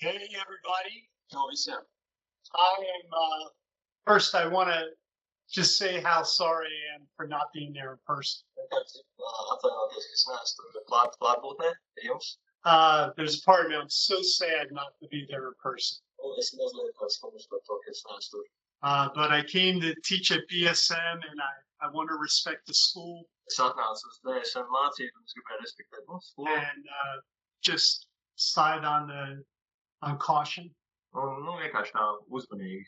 Hey, everybody. Čau visiem! I am, uh, first, I want to just say how sorry I am for not being there in person. Uh, there's a part of me, I'm so sad not to be there in person. Uh, but I came to teach at BSM and I, I want to respect the school and uh, just side on the on caution. Un, nu, vienkārši tā uzmanīgi.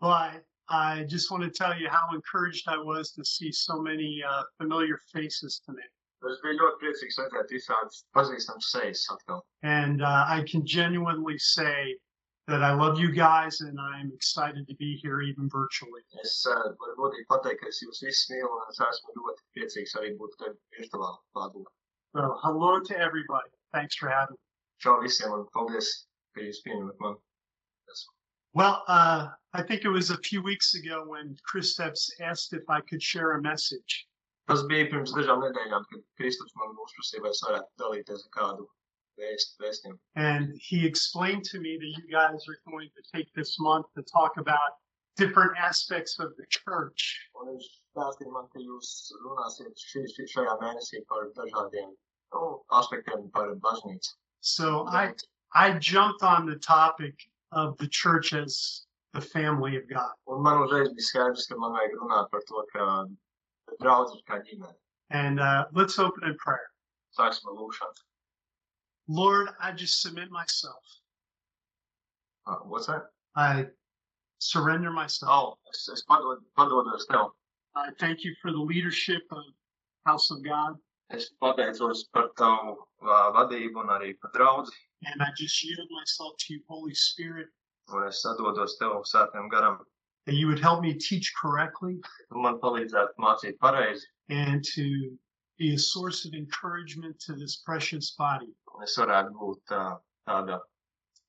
But I just want to tell you how encouraged I was to see so many uh, familiar faces tonight. Es biju ļoti priecīgs redzēt visādas pazīstamas sejas atkal. And uh, I can genuinely say that I love you guys and I'm excited to be here even virtually. Es uh, varu godīgi pateikt, ka es jūs visus mīlu un es esmu ļoti priecīgs arī būt te virtuālā klātbūtnē. So hello to everybody. Thanks for having me. Čau visiem un paldies, ka jūs pieņemat mani. Well, uh, I think it was a few weeks ago when Kristaps asked if I could share a message. Tas bija pirms dažām nedēļām, kad Kristaps man uzprasīja, vai es varētu dalīties ar kādu vēst, vēstījumu. And he explained to me that you guys are going to take this month to talk about different aspects of the church. Un viņš stāstīja man, ka jūs runāsiet šī, šī, šajā mēnesī par dažādiem nu, aspektiem par baznīcu. So I, I jumped on the topic of the church as the family of God. Un uzreiz bija skaidrs, ka man vajag runāt par to, ka draudz ir kā ģimene. And uh, let's open in prayer. Sāksim ar lūkšanu. Lord, I just submit myself. Uh, what's that? I surrender myself. Oh, es, es padodu, padodos tev. I thank you for the leadership of House of God. Es pateicos par tavu uh, vadību un arī par draudzi. And I just yield myself to you, Holy Spirit, Un es sadodos tev svētiem garam. that you would help me teach correctly man palīdzētu mācīt pareizi. and to be a source of encouragement to this precious body. Un es varētu būt uh, tāda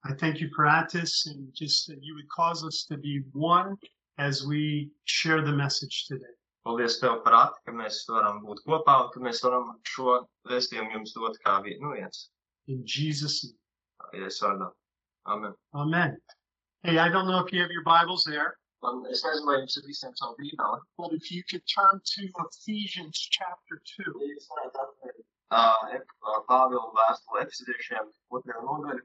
I thank you for Atis and just that you would cause us to be one as we share the message today. Paldies tev par ati, ka mēs varam būt kopā un ka mēs varam šo vēstījumu jums dot kā vi- nu viens. In Jesus' name. Vārdā. Amen. Amen. Hey, I don't know if you have your Bibles there, Man, es nezinu, vai jums ir visiem savu bībeli. but if you could turn to Ephesians chapter 2. Ja jūs varētu atvērt uh, uh, Pāvila vēstuli Efesiešiem otrajā nodaļā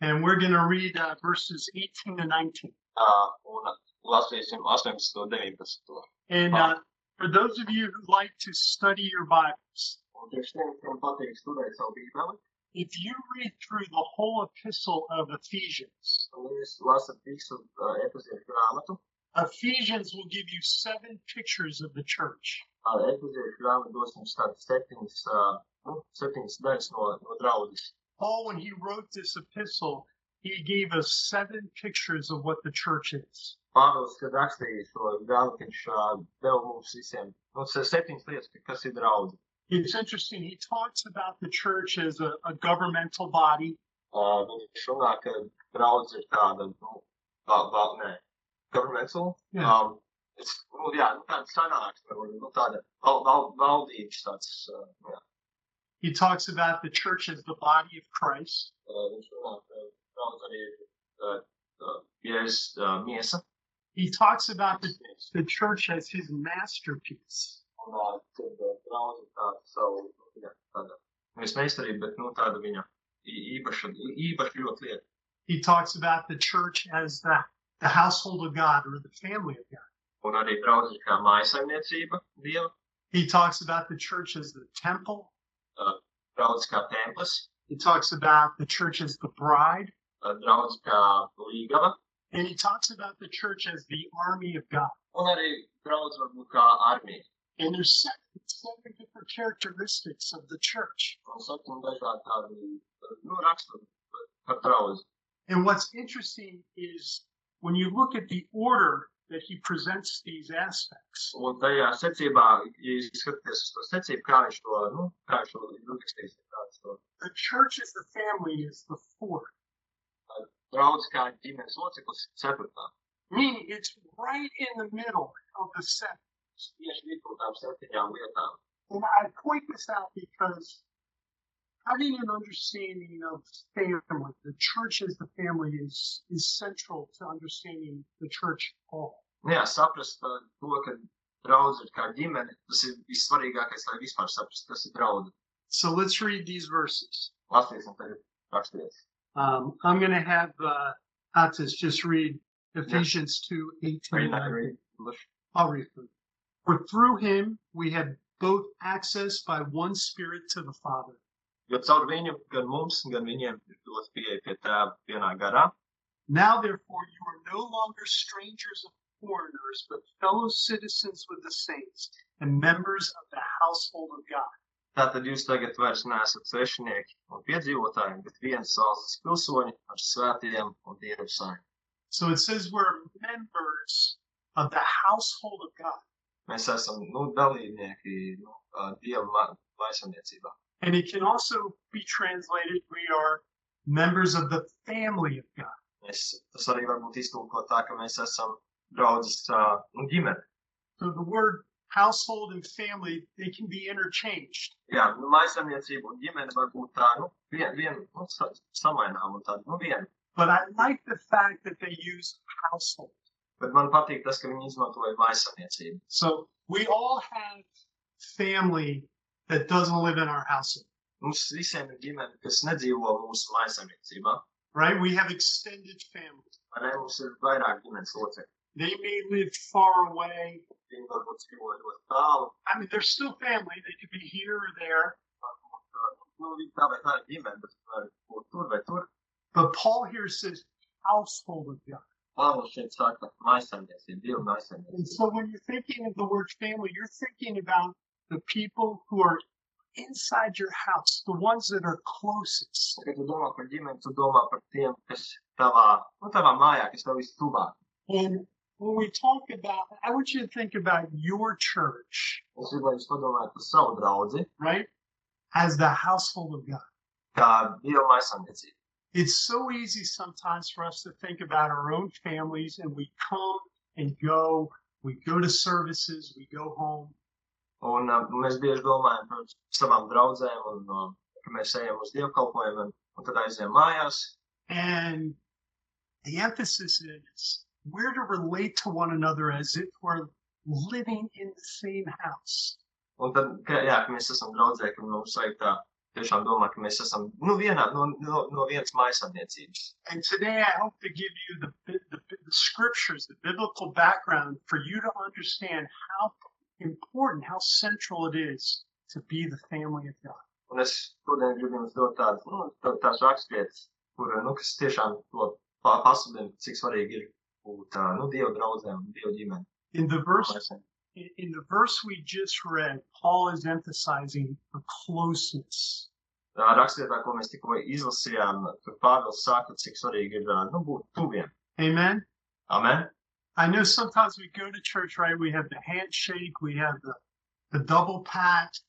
And we're going to read uh, verses 18 to 19. uh, un lasīsim 18. un 19. And uh, for those of you who like to study your Bibles, if you read through the whole epistle of Ephesians, Ephesians will give you seven pictures of the church. Paul, when he wrote this epistle, he gave us seven pictures of what the church is. Pāvils, kad rakstīja šo grāmatu, viņš uh, deva mums visiem nu, se- septiņas lietas, ka- kas ir draudze. It's interesting. He talks about the church as a, a governmental body. Uh, viņš runā, ka draudze ir tāda, nu, val, val, nē, governmental. Jā. Um, it's, nu, jā, nu, tāda sanāksme, vai, nu, tāda val, val, valdības tāds, uh, jā. He talks about the church as the body of Christ. Uh, viņš runā, ka draudze arī ir, uh, uh, Jēzus uh, miesa. He talks about the, the church as his masterpiece. Uh, uh. He talks about the church as the, the household of God or the family of God. Un arī kā mājasaimniecība Dieva, He talks about the church as the temple. draudze kā templis, He talks about the church as the bride. uh, draudze kā līgava, And he talks about the church as the army of God. un arī draudze var būt kā. And there's seven, seven different characteristics of the church. Un septiņi dažādi tādi, nu, raksturi par- par draudzi. And what's interesting is when you look at the order that he presents these aspects, Un tajā secībā, ja skatāties uz to secību, kā viņš to, nu, kā viņš to ir uzrakstījis, the church as the family is the fourth. Draudze kā ģimenes loceklis ceturtā. Meaning it's right in the middle of the seven. Tieši vidū tām septiņām lietām. And I point this out because having an understanding of family, the church as the family is is central to understanding the church. Nu, jā, saprast to, ka draudz ir kā ģimene, tas ir vissvarīgākais, lai vispār kas ir draudz. So let's read these verses. Lasīsim tagad. Um, I'm going to have uh, Atis just read Ephesians 2 18. Read. I'll read for. For through him we have both access by one spirit to the Father. Jo caur viņu, gan mums, gan viņiem ir dots pieeja pie tēva vienā garā. Now, therefore, you are no longer strangers and foreigners, but fellow citizens with the saints and members of the household of God. Tātad jūs tagad vairs neesat svešinieki un piedzīvotāji, bet viens valsts pilsoņi ar svētījiem un dievu saimnu. So it says we're members of the household of God. Mēs esam nu, dalībnieki nu, ā, dieva ma- maisaimniecībā. And it can also be translated we are members of the family of God. Mēs, tas arī var būt iztulkot tā, ka mēs esam draudzes ā, nu, ģimene. So the word household and family, they can be interchanged. Jā, nu, maisaimniecība un ģimene var būt tā, nu, vien, vien, nu, sa- samainām un tāda, nu, viena. But I like the fact that they use household. Bet man patīk tas, ka viņi izmantoja maisaimniecību. So we all have family that doesn't live in our household, Mums visiem ir ģimene, kas nedzīvo mūsu maisaimniecībā. right? We have extended family. Vai ne? Mums ir vairāk ģimenes locekļi. They may live far away. Viņi varbūt dzīvo ļoti tālu. I mean, they're still family. They could be here or there. Nu, viņi tā vai tā ir ģimene, bet var būt tur vai tur. But Paul here says household of God. Pāvils šeit saka maisaimniecība, dievu And so when you're thinking of the word family, you're thinking about the people who are inside your house, the ones that are closest. Kad domā par ģimeni, tu domā par tiem, tavā, nu, tavā mājā, kas tev. And when we talk about, I want you to think about your church, Es gribu, lai jūs padomājat par savu draudzi, right? As the household of God. maisaimniecību. It's so easy sometimes for us to think about our own families and we come and go, we go to services, we go home. Un uh, mēs bieži domājam par savām draudzēm, un uh, mēs ejam uz dievkalpojumiem, un tad mājās. And the emphasis is we're to relate to one another as if we're living in the same house. Un tad, ka, jā, ka mēs esam draudzē, ka mums vajag tā tiešām ka mēs esam, nu, vienā, no, no, no vienas. And today I hope to give you the, the, the scriptures, the biblical background for you to understand how important, how central it is to be the family of God. Un es šodien gribu jums dot tādas, nu, tā- tās rakstvietas, kur, nu, kas tiešām to pa- pasludina, cik svarīgi ir uh, nu, Dievu draudzēm, un Dievu ģimeni. In the verse in the verse we just read, Paul is emphasizing the closeness. Tā rakstvietā, ko mēs tikko izlasījām, tur Pāvils saka, cik svarīgi ir, nu, būt tuviem. Amen. Amen. I know sometimes we go to church, right? We have the handshake, we have the the double pat,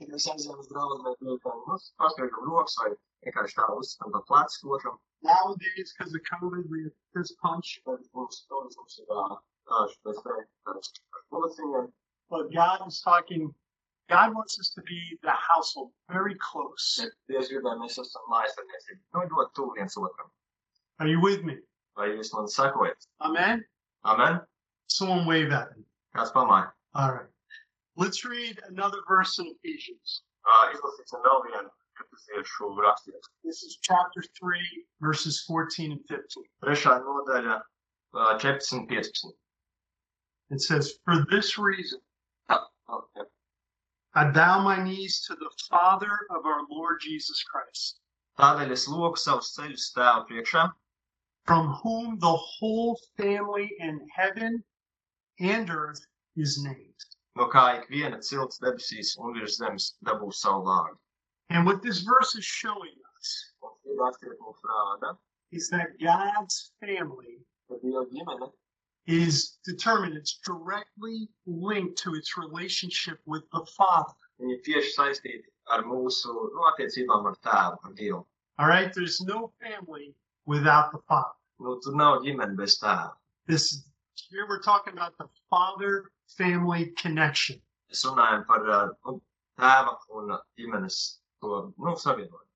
mēs aizējām uz draugu, mēs paspēkam rokas vai vienkārši tā pa plecu. Nowadays, because of COVID, we have fist punch. Policiņiem. But God is talking, God wants us to be the household, very close. Bet Dievs gribēja, mēs esam mājasarniecība. Nu, ļoti tuvu viens otram. Are you with me? Vai jūs man sakojat? Amen. Amen? Someone wave at me. Kāds pamāja? All right. Let's read another verse in Ephesians. Uh, izlasīsim vēl vienu, kad tas ir šo rakstīt. This is chapter 3, verses 14 and 15. Trešā nodaļa, uh, 14, 15. It says, For this reason, Oh, jā. I bow my knees to the Father of our Lord Jesus Christ, Tādēļ es loku savus ceļus tēvu priekšā, from whom the whole family in heaven and earth is named. no kā ik viena cilts debesīs un virs zemes dabūs savu vārdu. And what this verse is showing us is that God's family is determined, it's directly linked to its relationship with the Father. All right, there's no family without the Father. Nu, tur. This is here we're talking about the father family connection. Runājam par uh, tēva un ģimenes nu, savienojumu.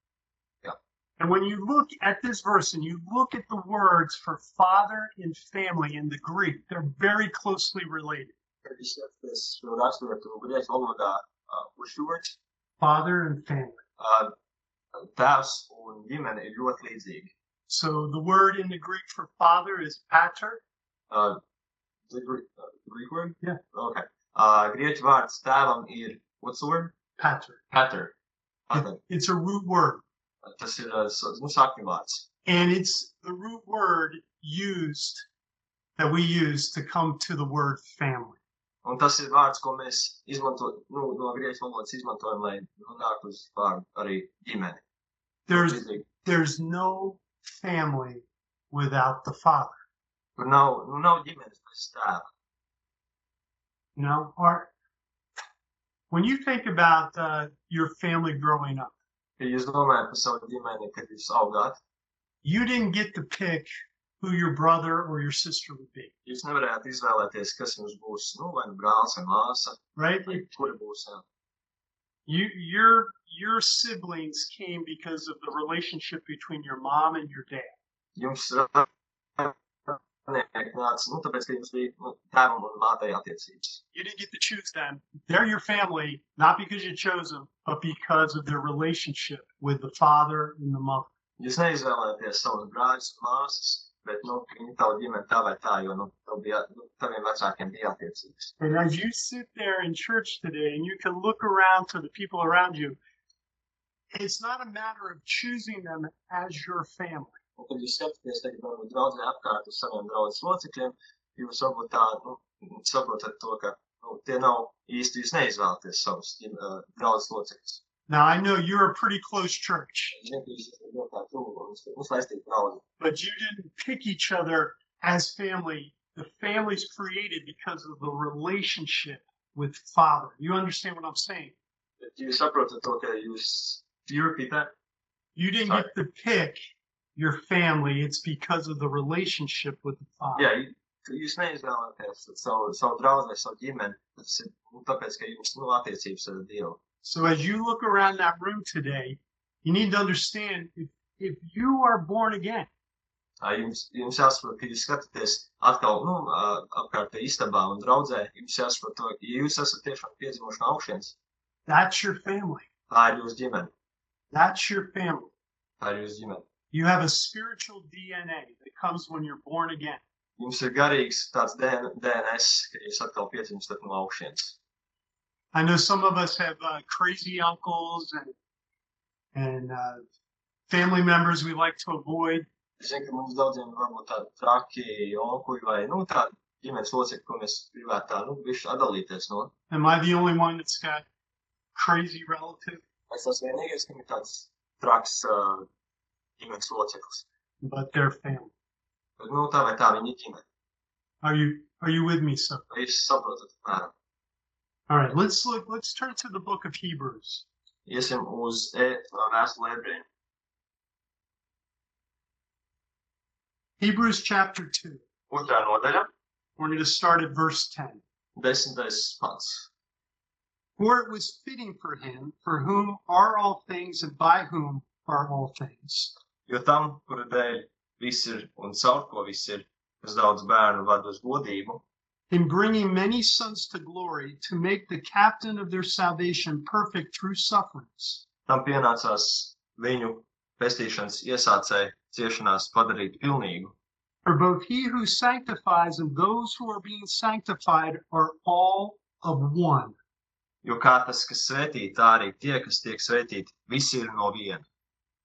And when you look at this verse and you look at the words for father and family in the Greek, they're very closely related. Kad jūs skatāties šo raksturvietu grieķu valodā, uh, uz šo vārdu, Father and family. uh, tēvs un ģimene ir ļoti līdzīgi. So the word in the Greek for father is pater, Uh, the Greek, uh, Greek word? Yeah. Okay. Uh, grieķu vārds tēvam ir, what's the word? pater. Pater. It's a root word. Tas ir, s- nu, sakņu vārds. And it's the root word used that we use to come to the word family. Un tas ir vārds, ko mēs izmantojam, nu, no grieķu valodas izmantojam, lai nonāktu uz vārdu arī ģimeni. There's there's no family without the father. Tur nav, nu, nav ģimenes bez tēva. You know, or when you think about uh, your family growing up, Ja jūs par savu ģimeni, kad jūs augāt, you didn't get to pick who your brother or your sister would be, jūs nevarējāt izvēlēties, kas jums būs, nu, vai nu brālis vai māsa, right? vai kuri būs. Jā. You your your siblings came because of the relationship between your mom and your dad. Jums nāca, nu, tāpēc, ka jums bija nu, tēvam un mātei attiecības. You didn't get to choose them. They're your family, not because you chose them, but because of their relationship with the father and the mother. Jūs neizvēlēties savus brāļus un māsas, bet, nu, viņi tavu ģimeni tā vai tā, jo, nu, tev bija, nu, taviem vecākiem bija attiecības. And as you sit there in church today and you can look around to the people around you, it's not a matter of choosing them as your family. Un, kad jūs skatāties tagad varbūt draudzē apkārt uz saviem draudzes locekļiem, jūs varbūt tā, nu, saprotat to, ka, nu, tie nav īsti, jūs neizvēlaties savus ā, draudzes locekļus. Now, I know you're a pretty close church, Es zinu, ka jūs esat ļoti tā tuvu un uz- uzlaistīt draudzi. but you didn't pick each other as family. The family's created because of the relationship with father. You understand what I'm saying? Bet jūs saprotat to, ka jūs, do you repeat that? You didn't Sorry. get to pick your family. It's because of the relationship with the father. Jā, j- ka jūs neizvēlaties savu, savu draugu vai savu ģimeni, tas ir nu, tāpēc, ka jums nu, attiecības ar Dievu. So as you look around that room today, you need to understand if, if you are born again, Tā Jums, jums jāsaprot, ka jūs skatāties atkal nu, ā, apkārt pie istabā un draudzē, jums jāsaprot, to, ka ja jūs esat tiešām piedzimuši no augšienes. that's your family. Tā ir jūsu ģimene. That's your family. Tā ir jūsu ģimene. You have a spiritual DNA that comes when you're born again. Jums ir garīgs tāds DN DNS, ka jūs atkal piedzimstat no augšienes. I know some of us have uh, crazy uncles and and uh, family members we like to avoid. Es zinu, ka mums daudziem var būt tādi traki onkuļi vai, nu, tādi ģimenes locekļi, ko mēs gribētu tā, nu, bišķi atdalīties no. Am I the only one that's got crazy relative? Es esmu vienīgais, kam ir tāds traks uh, ģimenes loceklis. But they're family. Bet, nu, tā vai tā, viņi ir ģimene. Are you are you with me, so? Vai jūs saprotat, apmēram? All right, let's look. Let's turn to the book of Hebrews. Iesim uz e, vēstuli ebrejiem. Hebrews chapter 2. Otrā nodaļa, We're going to start at verse 10. desmitais pants. For it was fitting for him, for whom are all things and by whom are all things, Jo tam, kura dēļ viss ir un caur ko viss ir, kas daudz bērnu vada uz godību, in bringing many sons to glory, to make the captain of their salvation perfect through sufferings. tam pienācās viņu pestīšanas iesācēji ciešanās padarīt pilnīgu. For both he who sanctifies and those who are being sanctified are all of one. Jo kā tas, kas svētī, tā arī tie, kas tiek svētīti, visi ir no viena.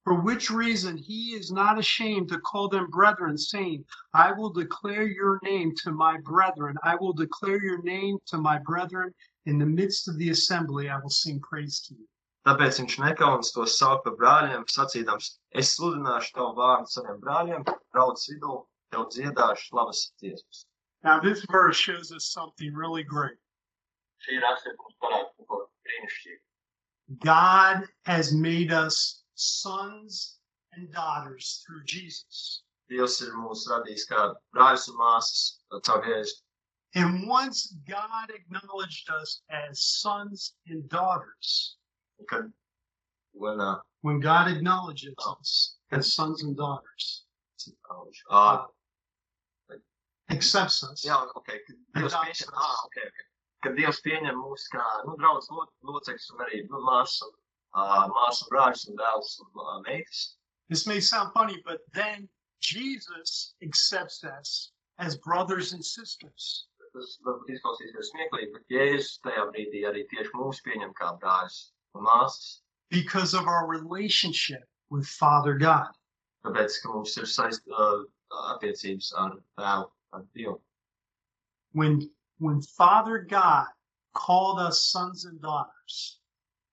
For which reason he is not ashamed to call them brethren, saying, I will declare your name to my brethren. I will declare your name to my brethren. In the midst of the assembly, I will sing praise to you. Tāpēc viņš nekaunas tos saukt par brāļiem, sacīdams, es sludināšu tavu vārdu saviem brāļiem, draudzes vidū, tev dziedāšu slavas dziesmas. Now, this verse shows us something really great. Šī rakstura mums parāda kaut ko brīnišķīgu. God has made us sons and daughters through Jesus. Dievs ir mūs radījis kā brāļus un māsas caur Jēzu. And once God acknowledged us as sons and daughters, Kad Un, uh, when God acknowledges us as sons and daughters, uh, accepts us. jā, ok, kad Dievs pieņem, ah, ok, ok. Kad Dievs pieņem mūs kā, nu, draudz lo- locekļus un arī, nu, māsas un, uh, brāļus un dēls un uh, meitas. This may sound funny, but then Jesus accepts us as brothers and sisters. Tas varbūt izklausīsies smieklīgi, bet Jēzus tajā brīdī arī tieši mūs pieņem kā brāļus un māsas. because of our relationship with Father God. Tāpēc, ka mums ir saist, uh, attiecības ar tēvu, ar Dievu. When when Father God called us sons and daughters,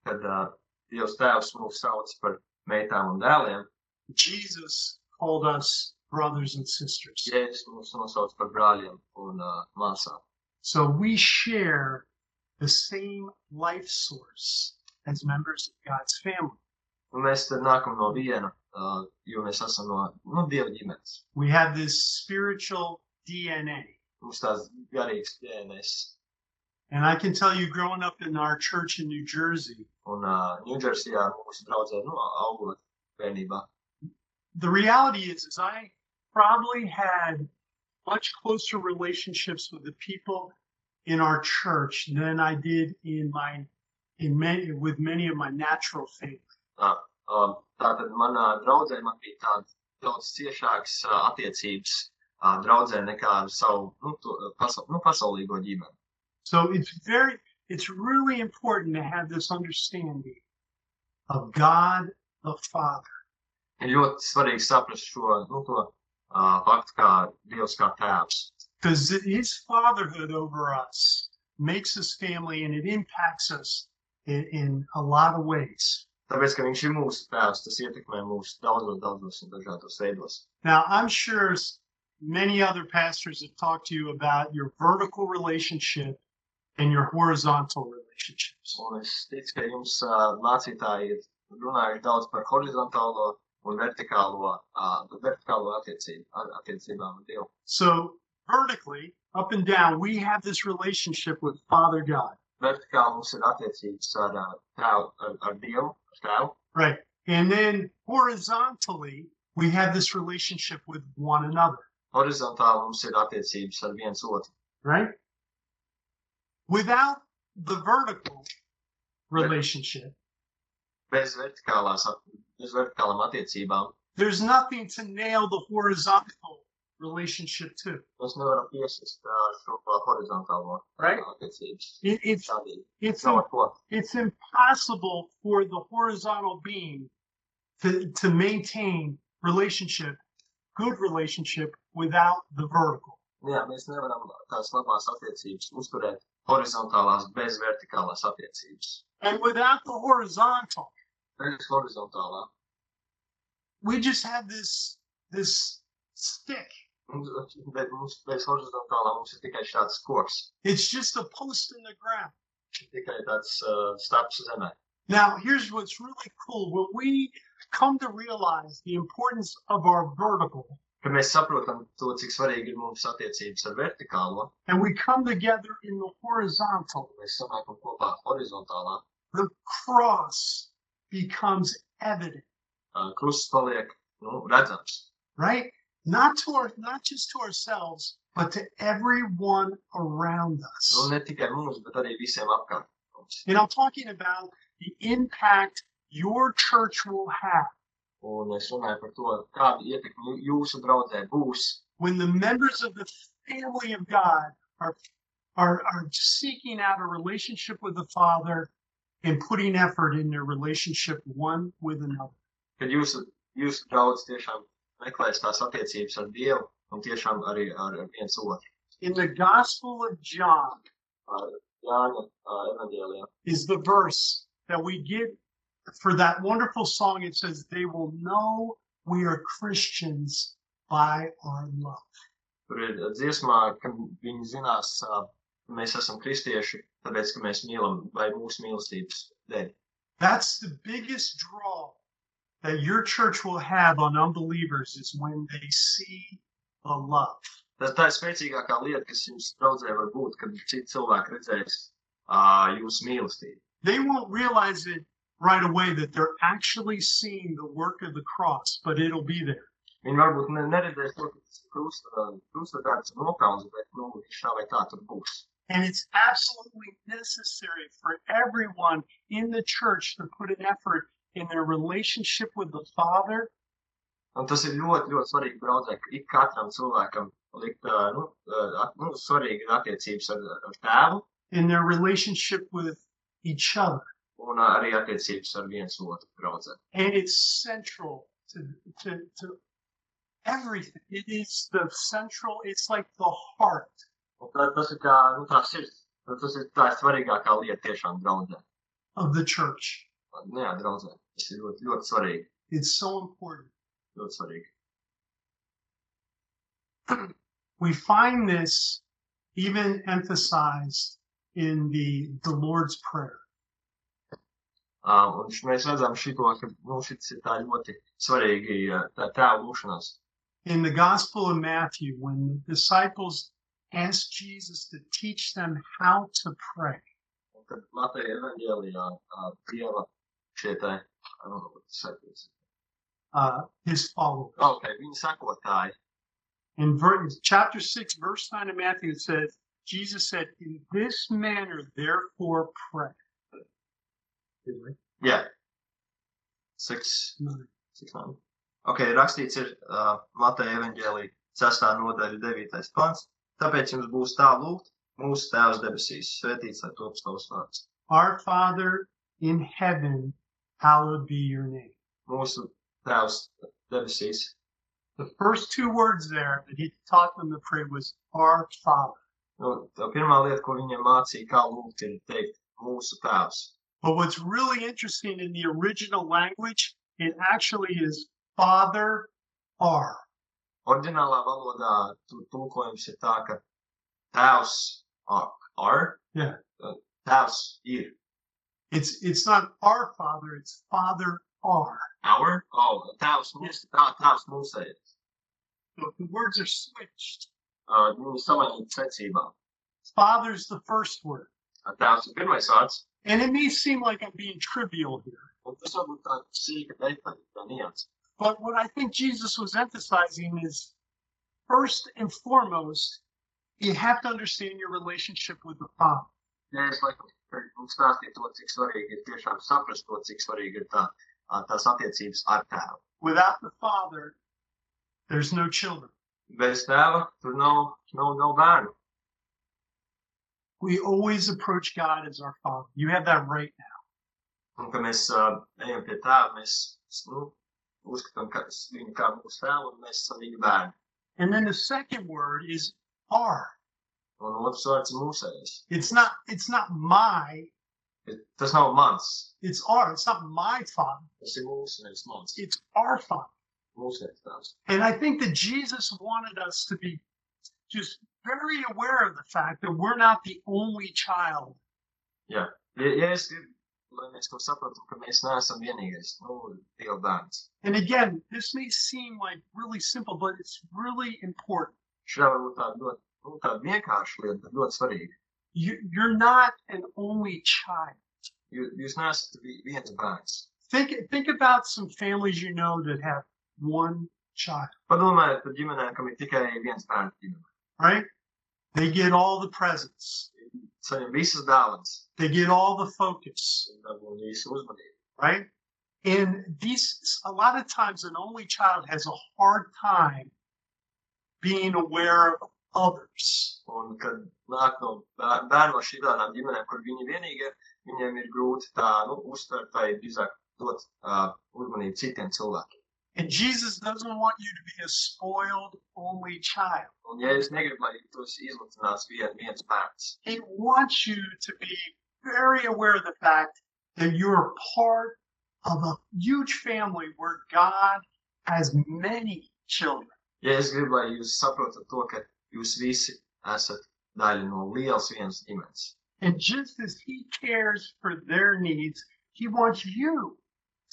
Kad uh, Dievs tēvs mūs sauc par meitām un dēliem, Jesus called us brothers and sisters. Jēzus mūs nosauc par brāļiem un uh, māsām. So we share the same life source as members of God's family. Un mēs tad nākam no viena, uh, jo mēs esam no nu, Dieva ģimenes. We have this spiritual DNA. Mums tās garīgs DNS. And I can tell you, growing up in our church in New Jersey, Un uh, Ņūdžersijā mūsu draudzē, nu, augot bērnībā. the reality is, is I probably had much closer relationships with the people in our church than I did in my in many with many of my natural family. Um, tātad manā draudzē man bija tāda daudz ciešākas uh, attiecības uh, draudzē nekā ar savu nu, to, pasaul, nu, pasaulīgo ģimeni. So it's very it's really important to have this understanding of God the Father. Ir ļoti svarīgi saprast šo nu, to, uh, faktu, kā Dievs kā tēvs. Because his fatherhood over us makes us family and it impacts us in, in a lot of ways. Tāpēc, ka viņš ir mūsu tēvs, tas ietekmē mūs daudzos, daudzos un dažādos veidos. Now, I'm sure many other pastors have talked to you about your vertical relationship and your horizontal relationships. Un es ticu, ka jums uh, mācītāji ir runājuši daudz par horizontālo un vertikālo, uh, vertikālo attiecību, attiecībām ar Dievu. So, vertically, up and down, we have this relationship with Father God, Vertikāli mums ir attiecības ar, uh, tēvu, ar, ar Dievu, ar tēvu. right? And then horizontally, we have this relationship with one another, Horizontāli mums ir attiecības ar viens otru. right? Without the vertical relationship, Bez vertikālās, bez vertikālām attiecībām there's nothing to nail the horizontal relationship to, mēs nevaram piesist uh, šo horizontālo right? attiecības. It, it's it's it's impossible for the horizontal being to to maintain relationship, good relationship without the vertical. Jā, mēs nevaram tās labās attiecības uzturēt horizontālās bez vertikālās attiecības. And without the horizontal, Bez horizontālā. we just have this this stick. Bet mums bez horizontālā mums ir tikai šāds koks. It's just a post in the ground. Tikai tāds uh, stāps zemē. Now, here's what's really cool. When we come to realize the importance of our vertical Mēs saprotam to, cik svarīgi ir mums attiecības ar vertikālo, and we come together in the horizontal, mēs sanākam kopā horizontālā. the cross becomes evident, Uh, krusts paliek nu, redzams. right? Not to our, not just to ourselves, but to everyone around Nu, us. ne tikai mums, bet arī visiem apkārt. And I'm talking about the impact your church will have Un es runāju par to, kāda ietekme jūsu draudzē būs, when the members of the family of God are, are, are seeking out a relationship with the Father and putting effort in their relationship one with another. kad jūsu, jūsu draudz tiešām meklēs tās attiecības ar Dievu un tiešām arī ar, ar viens otru. In the Gospel of John Ar Jāņa uh, is the verse that we get for that wonderful song. It says, They will know we are Christians by our love. Tur ir dziesmā, ka viņi zinās, ka mēs esam kristieši, tāpēc, ka mēs mīlam vai mūsu mīlestības dēļ. That's the biggest draw that your church will have on unbelievers is when they see the love. Tas tā ir spēcīgākā lieta, kas jums draudzē var būt, kad citi cilvēki redzēs uh, jūsu mīlestību. They won't realize it right away that they're actually seeing the work of the cross, but it'll be there. Viņi varbūt ne, neredzēs to, krusta, darbs nopelns, bet, nu, tā vai tā tur būs. And it's absolutely necessary for everyone in the church to put an effort in their relationship with the Father Un tas ir ļoti, ļoti svarīgi draudzē, ka ik katram cilvēkam likt, nu, nu svarīgi attiecības ar, ar tēvu in their relationship with each other. Un ā, arī attiecības ar viens otru draudzē. And it's central to, to, to everything. It is the central, it's like the heart Un tā, tas ir kā, nu, tā sirds. Tas ir tā svarīgākā lieta tiešām draudzē. of the church. Jā, draudzē. Tas ir ļoti, ļoti svarīgi. It's so important. Ļoti svarīgi. We find this even emphasized in the, the Lord's Prayer. Uh, un mēs redzam šito, ka, nu, šis ir tā ļoti svarīgi, tā tēva lūšanās. In the Gospel of Matthew, when the disciples asked Jesus to teach them how to pray, Un kad Mateja evaņģēlijā uh, Dieva šie I don't know what to say uh, his followers. Ok, viņa sekotāji. In ver- chapter 6, verse 9 of Matthew, it says, Jesus said, In this manner, therefore, pray. Jā. Six, Nine. six nine. Ok, rakstīts ir uh, Mateja evaņģēlī 6. nodaļa 9. pants. Tāpēc jums būs tā lūgt, mūsu tēvs debesīs, svētīts lai tops tavs vārds. Our Father in heaven, hallowed be your name. Mūsu tēvs debesīs. The first two words there that he taught them to pray was Our Father. Nu, tā pirmā lieta, ko viņiem mācīja, kā lūgt, ir teikt mūsu tēvs. But what's really interesting in the original language, it actually is Father R. Orģinālā valodā tu- tulkojums ir tā, ka tēvs ar Jā. tēvs ir It's it's not our Father, it's Father R. our, oh, tēvs mums, tā, tēvs mūsējais. So the words are switched. Uh, viņi samainīt secībā. Father's the first word. Tēvs ir pirmais vārds, And it may seem like I'm being trivial here, un tas varbūt tā sīka detaļa, tā nians. but what I think Jesus was emphasizing is first and foremost, you have to understand your relationship with the Father. Ja es laikam mums stāstīju to, cik svarīgi ir tiešām saprast to, cik svarīgi ir tā, ā, tās attiecības ar tēvu. Without the Father, there's no children. Bez tēva tur nav, nav, nav bērnu. We always approach God as our Father. You have that right now. Un ka mēs uh, ejam pie tēva, mēs nu, uzskatām ka viņu kā mūsu tēvu un mēs esam viņa bērni. And then the second word is our. Un otrs vārds ir mūsējais. It's not it's not my, Tas nav mans, it's our. It's not my Father. tas ir mūsu, nevis mans. It's our Father. Mūsējais. And I think that Jesus wanted us to be just very aware of the fact that we're not the only child. Yeah, ja es gribu, lai mēs to saprotam, ka mēs neesam vienīgais, nu, Dieva bērns. And again, this may seem like really simple, but it's really important. Šī varbūt tāda ļoti, nu, tāda vienkārša lieta, bet ļoti svarīga. You, you're not an only child. Jūs, jūs neesat vi- viens bērns. Think think about some families you know that have one child, Padomājiet par ģimenēm, kam ir tikai viens bērns ģimenē. Right? They get all the presents. Saņem visas dāvanas, They get all the focus, dabū visu uzmanību. right? And these a lot of times an only child has a hard time being aware of others. Un, kad nāk bērnu no šādām ģimenēm, kur viņi vienīgi viņiem ir grūti tā, nu, uztvert vai drīzāk dot uh, uzmanību citiem cilvēkiem. And Jesus doesn't want you to be a spoiled only child. Un, ja es negribu, lai tu esi izlutināts viens bērns, He wants you to be very aware of the fact that you're part of a huge family where God has many children. ja es gribu, lai jūs saprotat to, ka jūs visi esat daļa no lielas vienas ģimenes. And just as He cares for their needs, He wants you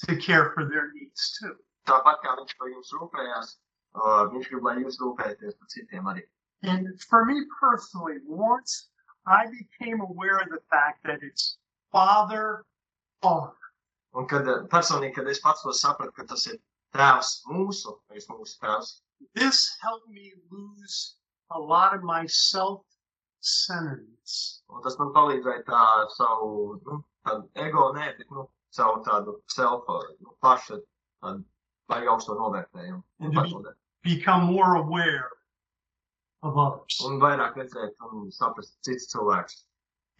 to care for their needs too. Tāpat kā viņš par jums rūpējās, uh, viņš grib, lai jūs rūpējaties par citiem arī. And for me personally, once I became aware of the fact that it's Father, Father, Un kad personīgi, kad es pats to sapratu, ka tas ir tēvs mūsu, nevis mūsu tēvs, this helped me lose a lot of my self-centeredness. un tas man palīdzēja tā savu, nu, tādu ego, nē, bet, nu, savu tādu self, nu, paša, tādu baigi augsto novērtējumu. Un Un, tu pašnovērtējumu. Become more aware of others. un vairāk redzēt un saprast cits cilvēks.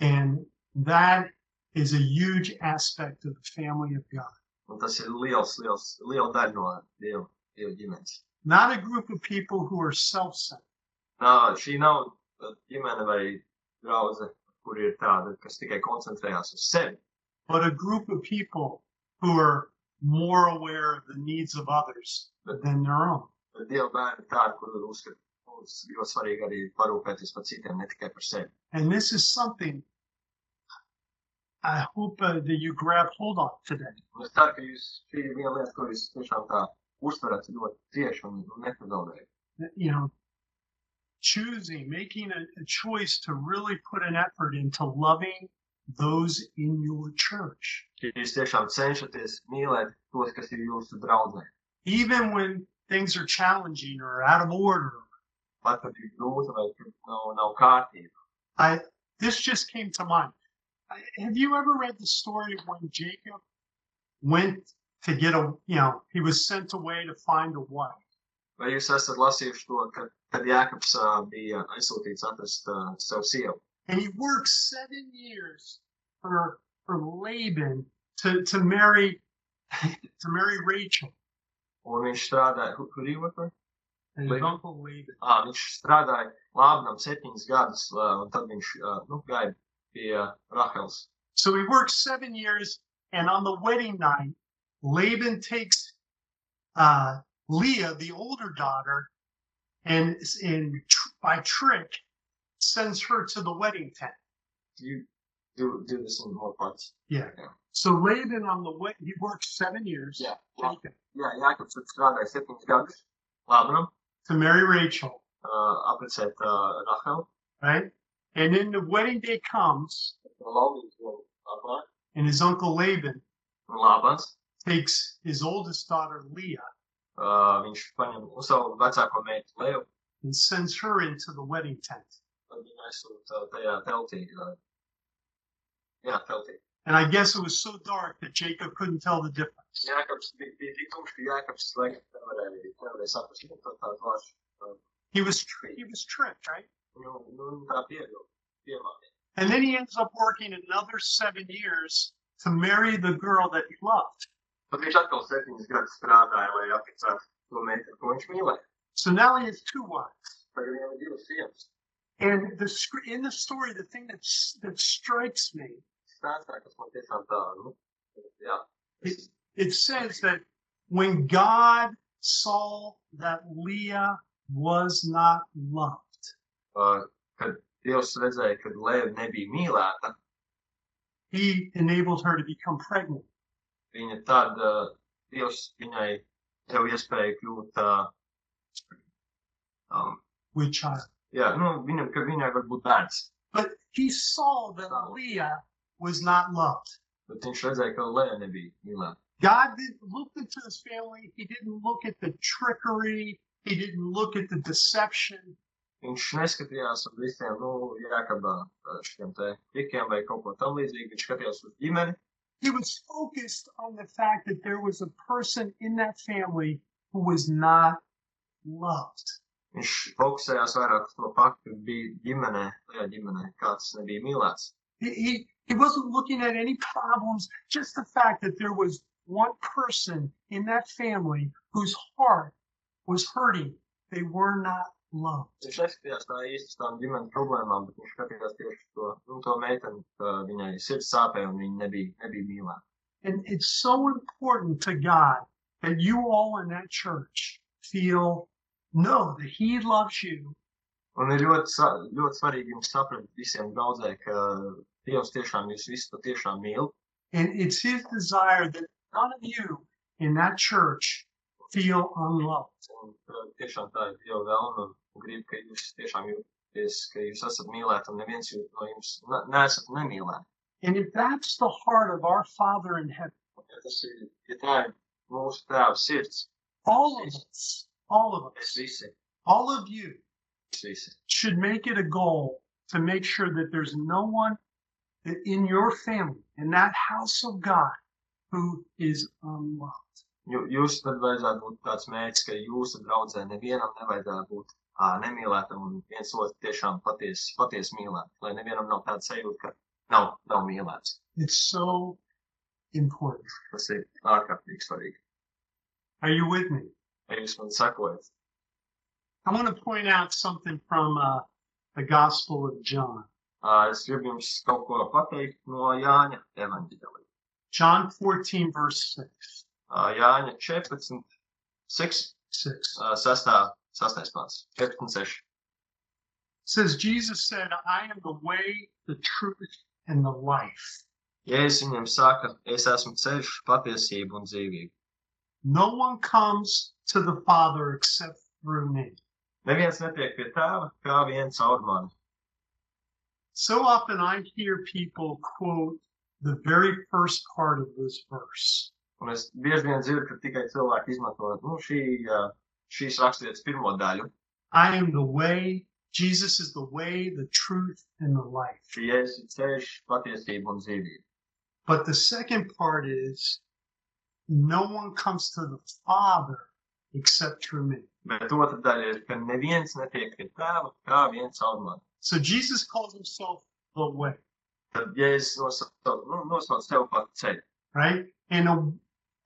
And that is a huge aspect of the family of God. Un tas ir liels, liels, liela daļa no Dieva, Dieva ģimenes. Not a group of people who are self-centered, Tā, šī nav ģimene vai draudze, kur ir tāda, kas tikai koncentrējās uz sevi, but a group of people who are more aware of the needs of others than their own. And this is something I hope uh, that you grab hold on today. You know, choosing, making a, a choice to really put an effort into loving those in your church, jūs tiešām cenšaties mīlēt tos, kas ir jūsu draudzē. even when things are challenging or out of order. Pat, kad ir grūti vai kad nav, nav kārtība. I this just came to mind. Have you ever read the story of when Jacob went to get a, you know, he was sent away to find a wife, Vai jūs esat lasījuši to, ka, kad Jākaps uh, bija aizsūtīts atrast uh, savu sievu? And he worked seven years for for Laban to to marry to marry Rachel Un viņš strādāja, who, who do you work for? and his Laban? uncle Laban. Ah, viņš strādāja Lābnam septiņus gadus, un tad viņš nu, gāja pie Rahels. So he worked seven years, and on the wedding night, Laban takes uh, Leah, the older daughter, and and by trick sends her to the wedding tent. Do you do, do this in more parts? Yeah. Yeah. So Laban on the way, he worked seven years. Yeah. Yeah. Jacob, Jā, Jākaps tad strādāja septiņus gadus Lābnam, to marry Rachel, uh, apprecēt uh, Rahelu. right? And then the wedding day comes, Laulības vēl atklāja. and his uncle Laban Un Lābans, takes his oldest daughter Leah uh, viņš paņem uz savu vecāko meitu Leju, and sends her into the wedding tent. Tad viņa aizsūta tajā teltī. Uh, jā, teltī. And I guess it was so dark that Jacob couldn't tell the difference. Jākaps bija, bija tik tumšs, ka Jākaps laikam nevarēja, nevarēja saprast, ka tā tā klāš. Uh, He was he was tricked, right? nu, nu, tā pievilka, piemānīja. And then he ends up working another seven years to marry the girl that he loved. Tad viņš atkal septiņus gadus strādāja, lai apprecētu to meitu, ko viņš mīlēja. So now he has two wives. Tagad viņam ir divas sievas. And the in the story, the thing that that strikes me, Stāstā, kas man tiešām tā, nu, jā. it, it says that when God saw that Leah was not loved, Uh, kad Dievs redzēja, ka Lēva nebija mīlēta, He enabled her to become pregnant. viņa tad, uh, Dievs viņai deva iespēju kļūt, uh, um, with child. Jā, nu, viņam, ka viņai var būt bērns. But he saw that Leah was not loved. Bet viņš redzēja, ka Lēva nebija mīlēta. God didn't look into his family. He didn't look at the trickery. He didn't look at the deception. Viņš neskatījās uz visiem, nu, jākabā šiem te trikiem vai kaut ko tam līdzīgu. Viņš skatījās uz ģimeni. He was focused on the fact that there was a person in that family who was not loved. Viņš fokusējās vairāk uz to faktu, ka bija ģimenē, tajā ģimenē, kāds nebija mīlēts. He, he, he wasn't looking at any problems, just the fact that there was one person in that family whose heart was hurting. They were not loved. Viņš neskatījās tā īsti uz tām ģimenes problēmām, bet viņš skatījās tieši uz to, nu, to meiteni, ka viņai sirds sāpēja un viņa nebija, nebija mīlēta. And it's so important to God that you all in that church feel, know that He loves you Un ir ļoti, ļoti svarīgi jums saprast visiem draudzē, ka Dievs tiešām jūs visus patiešām mīl. and it's His desire that none of you in that church feel unloved. Un tiešām tā ir Dieva vēlme un grib, ka jūs tiešām jūties, ka jūs esat mīlēti un neviens jūs, no jums ne, neesat nemīlēti. And if that's the heart of our Father in heaven, Ja tas ir, ja tā ir mūsu tēva sirds, All of us, all of us, all of you should make it a goal to make sure that there's no one in your family, in that house of God, who is unloved. Jū- Jūs tad vajadzētu būt tāds mērķis, ka jūsu draudzē nevienam nevajadzētu būt ā, nemīlētam un viens otru tiešām patiesi, patiesi mīlēt. Lai nevienam nav tāda sajūta, ka nav, nav mīlēts. It's so important. Tas ir ārkārtīgi svarīgi. Are you with me? Vai jūs man sakojat? I want to point out something from uh, the Gospel of John. Ā, Es gribu jums kaut ko pateikt no Jāņa evaņģēlī. John 14, verse 6. Ā, Jāņa 14, 6, 6. ā, 6, 6 pāns, 14, 6. says Jesus said, I am the way, the truth, and the life. Jēzus viņiem saka, es esmu ceļš, patiesība un dzīvība. No one comes to the Father except through me. Neviens netiek pie tēva, kā caur mani. So often I hear people quote the very first part of this verse. Un es bieži vien dzirdu, ka tikai cilvēki izmanto nu, šī, šīs raksturietas pirmo daļu. I am the way, Jesus is the way, the truth, and the life. Jēzus ir ceļš, patiesība un dzīvība. But the second part is no one comes to the Father except through me. Bet otra daļa ir, ka neviens netiek pie tēva, kā viens caur. So Jesus calls himself the way, Tad jēzus nosauc, nu, nosauc sev par ceļu. right? And a,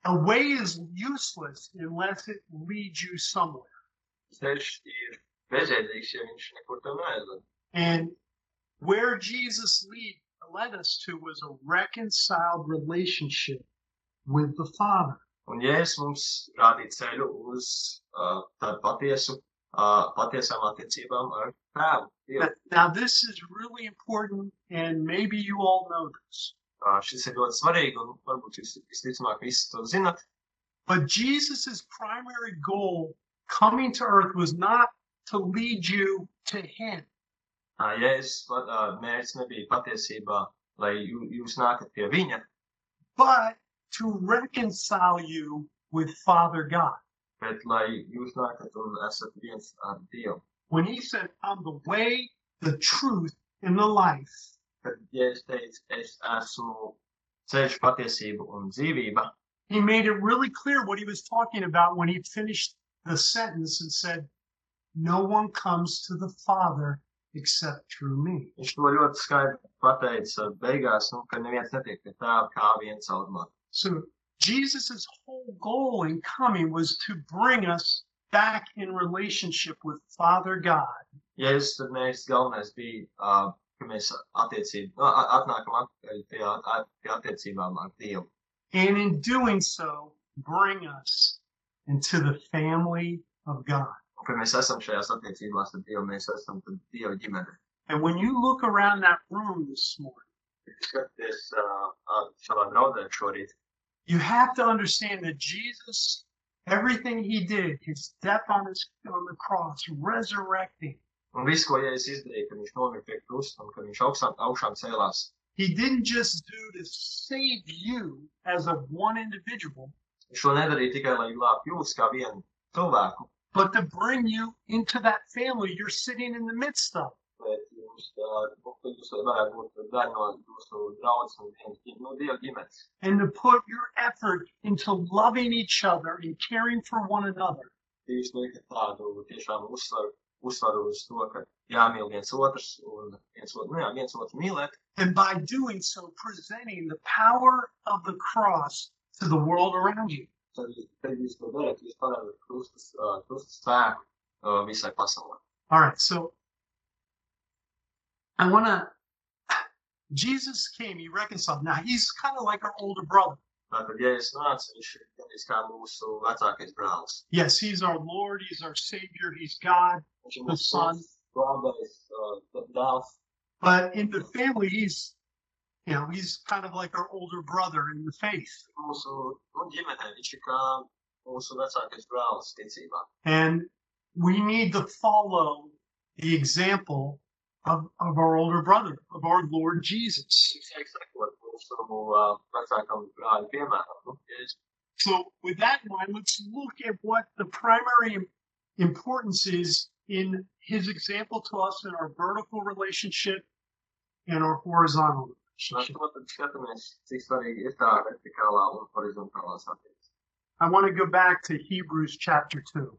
a way is useless unless it leads you somewhere. Ceļš ir bezjēdzīgs, ja viņš nekur tev neaizved. And where Jesus lead, led us to was a reconciled relationship with the Father. Un jēzus mums rādīja ceļu uz uh, tādu patiesu, uh, patiesām attiecībām ar tēvu. Dievu. Now, now, this is really important, and maybe you all know this. Uh, šis ir ļoti svarīgi, un varbūt jūs visticamāk visi to zinat. But Jesus' primary goal coming to earth was not to lead you to Him, Uh, Jēzus uh, mērķis nebija patiesībā, lai jū, jūs nākat pie viņa, but to reconcile you with Father God. bet lai jūs nākat un esat viens ar Dievu. When He said, I'm the way, the truth, and the life, Kad Jēzus teica, es esmu ceļš, patiesība un dzīvība, He made it really clear what He was talking about when He finished the sentence and said, No one comes to the Father except through me. viņš to ļoti skaidri pateica beigās, nu, ka neviens netiek pie tēva kā viens caur mani. So Jesus' whole goal in coming was to bring us back in relationship with Father God. Jēzus tad mērķis galvenais bija, uh, ka mēs attiecību, uh, atnākam atpakaļ pie, pie attiecībām ar Dievu. And in doing so, bring us into the family of God. Un, kad mēs esam šajās attiecībās ar Dievu, mēs esam tad Dieva ģimene. And when you look around that room this morning, Uh, uh, you have to understand that Jesus, everything he did, his death on his on the cross, resurrecting, un viss, ko Jēzus izdarīja, kad viņš nomira pie krusta un kad viņš augšām, augšām cēlās, he didn't just do to save you as of one individual, but to bring you into that family you're sitting in the midst of. And to put your effort into loving each other and caring for one another. And by doing so, presenting the power of the cross to the world around you. All right, so I want to. Jesus came, he reconciled. Now, he's kind of like our older brother. Tātad, ja es nācu, viņš ir gandrīz kā mūsu vecākais brālis. Yes, he's our Lord, he's our Savior, he's God. Viņš The son. uh. But in the family, he's, you know, he's kind of like our older brother in the faith. Mūsu nu, ģimenē viņš ir kā mūsu vecākais brālis ticībā. And we need to follow the example of, of our older brother, of our Lord Jesus. So, with that in mind, let's look at what the primary importance is in his example to us in our vertical relationship and our horizontal relationship. I want to go back to Hebrews chapter 2,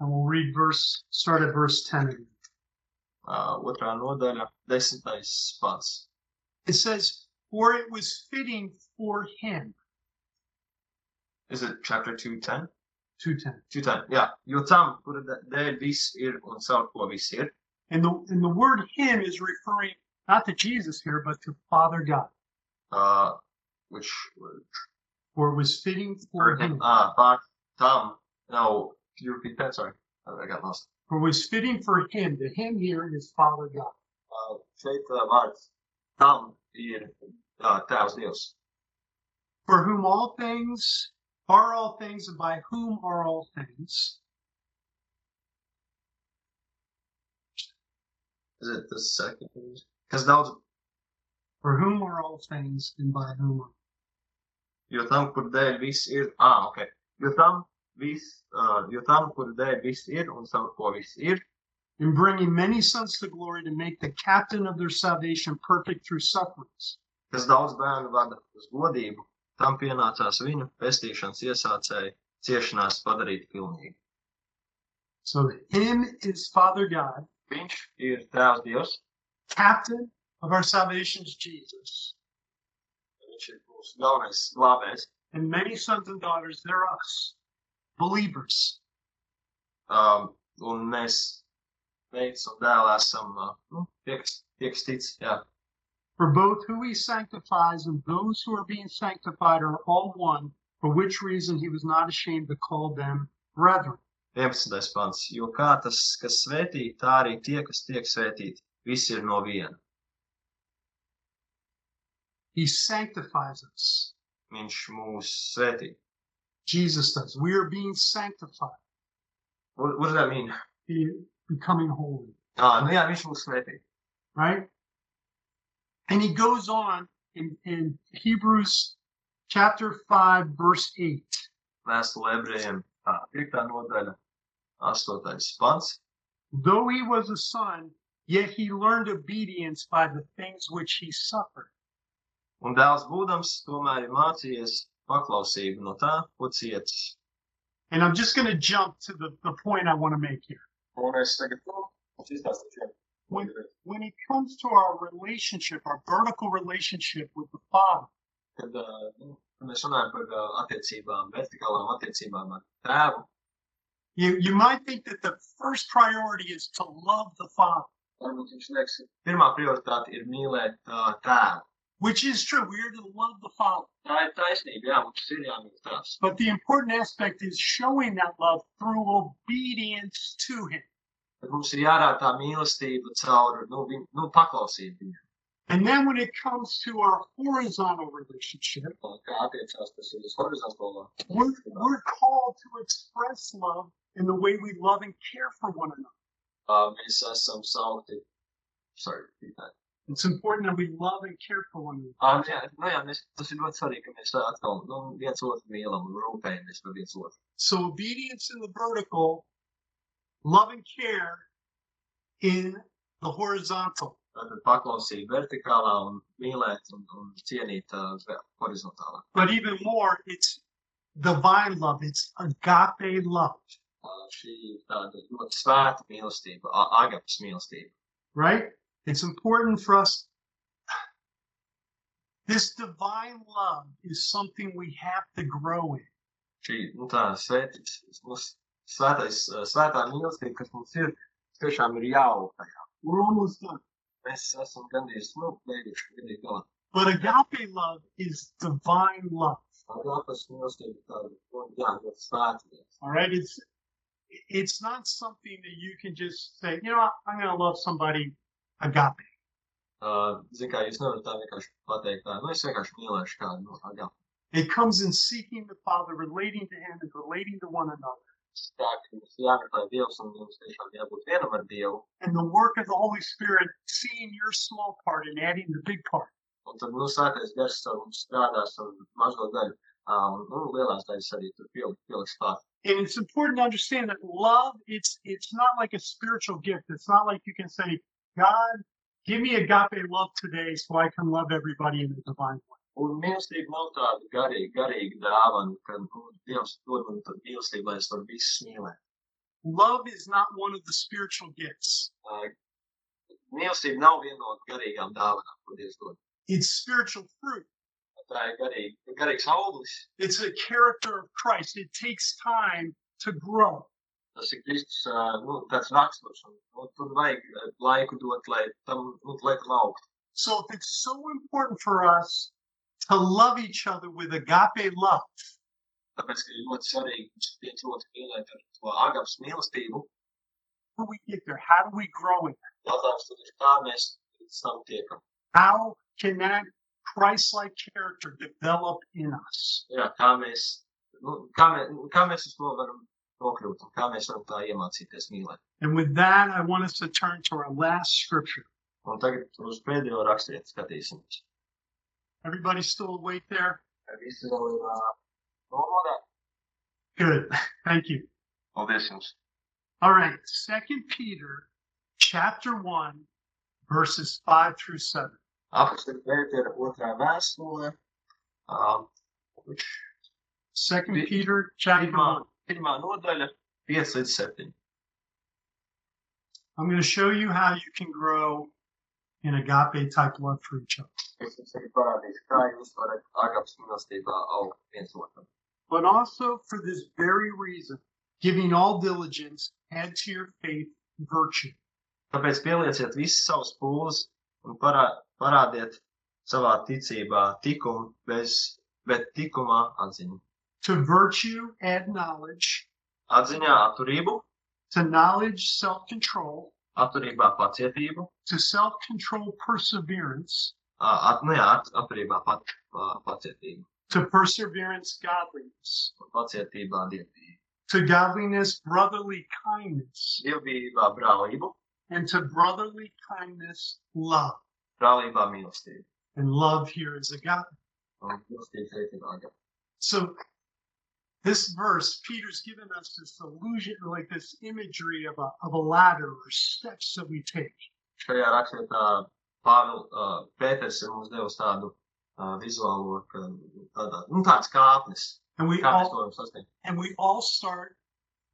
and we'll read verse, start at verse 10 again. Uh, otrā nodaļa, desmitais pants. It says, For it was fitting for him, Is it chapter 210? 210. 210, jā. Jo tam, kura dē- dēļ viss ir un caur ko And the, and the word him is referring not to Jesus here, but to Father God. uh, which, For it was fitting for for him, him. uh, tam, no, can you repeat that? Sorry, I got lost. For was fitting for him. The him here is Father God. Uh, šeit uh, vārds tam ir uh, tēvs Dievs, For whom all things are all things, and by whom are all things. Is it the second? Kas daudz, For whom are all things, and by whom are jo tam, kur dēļ viss ir, ah, ok, jo tam viss, uh, jo tam, kur dēļ viss ir un caur ko viss ir, in bringing many sons to glory to make the captain of their salvation perfect through sufferings. kas daudz bērnu vada uz godību, tam pienācās viņu pestīšanas iesācēji ciešanās padarīt pilnīgi. So him is Father God, Viņš ir tēvs Dievs, captain of our salvation is Jesus, viņš ir mūsu galvenais glābējs, and many sons and daughters, they're us, believers. um, un mēs, meitas un dēli, esam, uh, nu, tie, kas, tie, kas tic, jā, For both who he sanctifies and those who are being sanctified are all one, for which reason he was not ashamed to call them brethren. 11. pants, jo kā tas, kas svētī, tā arī tie, kas tiek svētīti, visi ir no viena. He sanctifies us. Viņš mūs svētī. Jesus does. We are being sanctified, What, what does that mean? be- becoming holy, Ah, nu jā, viņš mūs svētī. right? And he goes on in, in Hebrews chapter 5, verse 8. Vēstule ebrejiem, tā, 5. nodaļa, 8. pants. Though he was a son, yet he learned obedience by the things which he suffered. Un dēls būdams, tomēr ir mācījies paklausību no tā, ko cietis. And I'm just going to jump to the, the point I want to make here. Un es tagad, nu, izstāstīšu. When, when it comes to our relationship, our vertical relationship with the Father, Kad, uh, nu, kad mēs runājam par uh, attiecībām, vertikālām attiecībām ar tēvu, you, you might think that the first priority is to love the Father, varbūt viņš liekas, pirmā prioritāte ir mīlēt uh, tēvu. Which is true. We are to love the Father. Tā ir taisnība, jā, mums ir jāmīl tās. But the important aspect is showing that love through obedience to Him. Bet mums ir jārāda tā mīlestība caur, nu, viņ, nu paklausību viņam. And then when it comes to our horizontal relationship, Un Kā attiecās tas ir uz horizontālo. we're, we're called to express love in the way we love and care for one another. Uh, mēs esam saukti. Sorry, repeat that. It's important that we love and care for one another. Ah, nu jā, nu jā, mēs, tas ir ļoti svarīgi, ka mēs atkal nu, viens otru mīlam un rūpējamies par viens otru. So obedience in the vertical, love and care in the horizontal. Tātad paklausība vertikālā un mīlēt un, un cienīt uh, horizontālā. But even more, it's divine love. It's agape love, Uh, šī tāda ļoti svēta mīlestība, agapas mīlestība. right? It's important for us. This divine love is something we have to grow in. Šī, nu tā, svētīts, mūsu svētais, svētā mīlestība, kas mums ir, tiešām ir jāaug tajā. We're almost done. Mēs esam gandrīz, nu, beiguši, gandrīz galā. But agape love is divine love. Agapas mīlestība ir tāda, nu, jā, ļoti svēta. lieta. All right. It's it's not something that you can just say, you know, I'm going to love somebody agape. Uh, Zin kā, jūs nevarat tā vienkārši pateikt, tā, nu, es vienkārši mīlēšu kādu, nu, agapu. It comes in seeking the Father, relating to Him, and relating to one another. tā, ka jums jāmeklē Dievs un jums tiešām jābūt vienam ar Dievu. and the work of the Holy Spirit seeing your small part and adding the big part. Un tad, nu, svētais gars savu strādās un mazo daļu, ā, nu, lielās daļas arī tur pieliks, pieliks klāt. And it's important to understand that love, it's it's not like a spiritual gift. It's not like you can say, God, give me agape love today so I can love everybody in the divine way. Un mīlestība nav tāda garīga, garīga dāvana, ka, nu, Dievs dod man tādu mīlestību, lai es varu visus mīlēt. Love is not one of the spiritual gifts. Ā, Mīlestība nav viena no garīgām dāvanām, ko Dievs dod. It's spiritual fruit. Tā ir garīga, garīgs auglis. It's a character of Christ. It takes time to grow. Tas ir Kristus, ā, nu, tāds raksturs, un nu, tur vajag ā, laiku dot, lai tam, nu, lai tam augtu. So if it's so important for us to love each other with agape love, Tāpēc, ka ir ļoti svarīgi viens otru mīlēt ar to agaps mīlestību. how do we get there? How do we grow in it? Jautājums tad ir, kā mēs līdz tam tiekam. How can that Christ-like character develop in us? Jā, kā mēs, nu, kā mēs, kā mēs uz to varam And with that, I want us to turn to our last scripture. Everybody still awake there? Uh. Good. Thank you. All right. Second Peter chapter one, verses five through seven. Apostoli Pētera otrā vēstule. Uh, Second Peter chapter one. Pirmā nodaļa 5 līdz 7. I'm going to show you how you can grow in agape type love for each other. Es jums arī parādīšu, kā jūs varat agaps mīlestībā augt viens otram. But also for this very reason, giving all diligence, add to your faith virtue. Tāpēc pielieciet visas savas pūles un parā, parādiet savā ticībā tikumu, bez, bet tikumā atziņu. To virtue, add knowledge. Atziņā atturību, To knowledge, self control. atturībā pacietību, To self control, perseverance. ā, at, atturībā pat, pacietību, To perseverance, godliness. pacietībā dievbijību. To godliness, brotherly kindness. Dievbijībā brālību, And to brotherly kindness, love. brālībā mīlestību. And love here is agape. Un mīlestība šeit ir. So this verse, Peter's given us this illusion, like this imagery of a, of a ladder or steps that we take. Šajā rakstā Pāvils uh, Pēters mums devis tādu uh, vizuālo, ka, tādā, nu, tāds kāpnes, And we kā mēs to all sasniegt. and we all start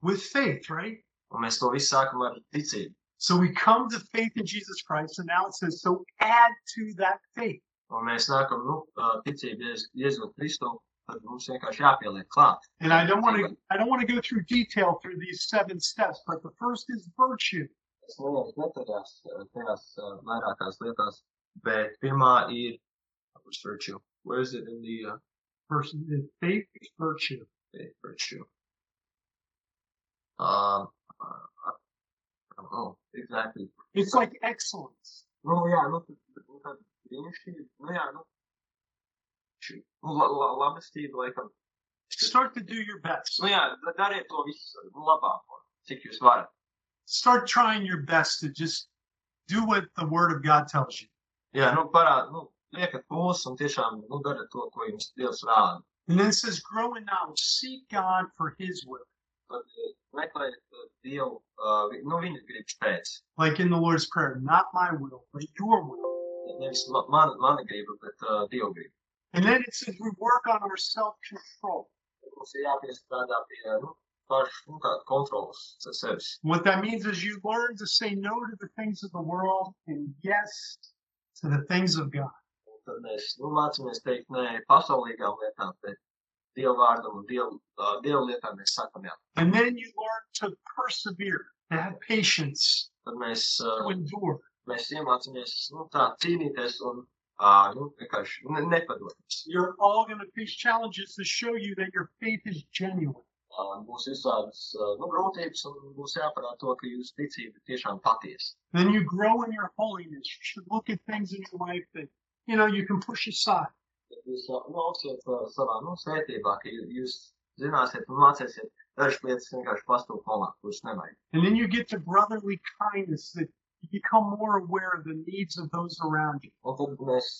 with faith, right? Un mēs to visu sākam ar ticību. So we come to faith in Jesus Christ, and now it says, so add to that faith. Un mēs nākam, nu, ticību Jēzu- Jēzu Kristu, tad mums vienkārši jāpieliek. And I don't want to I don't want to go through detail through these seven steps, but the first is virtue. Es nevaru detaļās tajās vairākās lietās, bet pirmā ir, which virtue? Where is it in the uh, First is faith, virtue. faith virtue? Um, uh, oh, exactly. It's like excellence. Nu, jā, nu, nu, tad brīnišķīgi, nu, jā, nu, šī, nu, la, la, labestība, laikam, Start to do your best. nu, jā, da- dariet to visu nu, labāko, cik jūs. Start trying your best to just do what the Word of God tells you. Jā, nu, parād, nu, liekat pūles un tiešām, nu, dariet to, ko jums Dievs rāda. And then it says, grow in knowledge. Seek God for His will. Tad meklējiet Dievu, uh, vi- nu, viņa gribas pēc. Like in the Lord's Prayer, not my will, but your will. Nevis ma- man, mana griba, bet uh, Dieva griba. And then it says we work on our self control. Mums ir jāpiestrādā pie, nu, pašu, nu, kā kontrolas ar sevis. What that means is you learn to say no to the things of the world and yes to the things of God. And then you learn to persevere, to have patience, to endure. mēs iemācāmies, nu, tā cīnīties un, uh, nu, vienkārši ne, nepadoties. You're all going to face challenges to show you that your faith is genuine. Uh, būs visādas, uh, nu, grūtības un būs jāparāda to, ka jūsu ticība tiešām patiesa. Then you grow in your holiness. You should look at things in your life that, you know, you can push aside. Jūs nu, augsiet uh, savā, nu, svētībā, ka jū- jūs zināsiet un mācīsiet dažas lietas vienkārši pastūp malā, kuras nevajag. And then you get to brotherly kindness that you become more aware of the needs of those around you. Un tad mēs,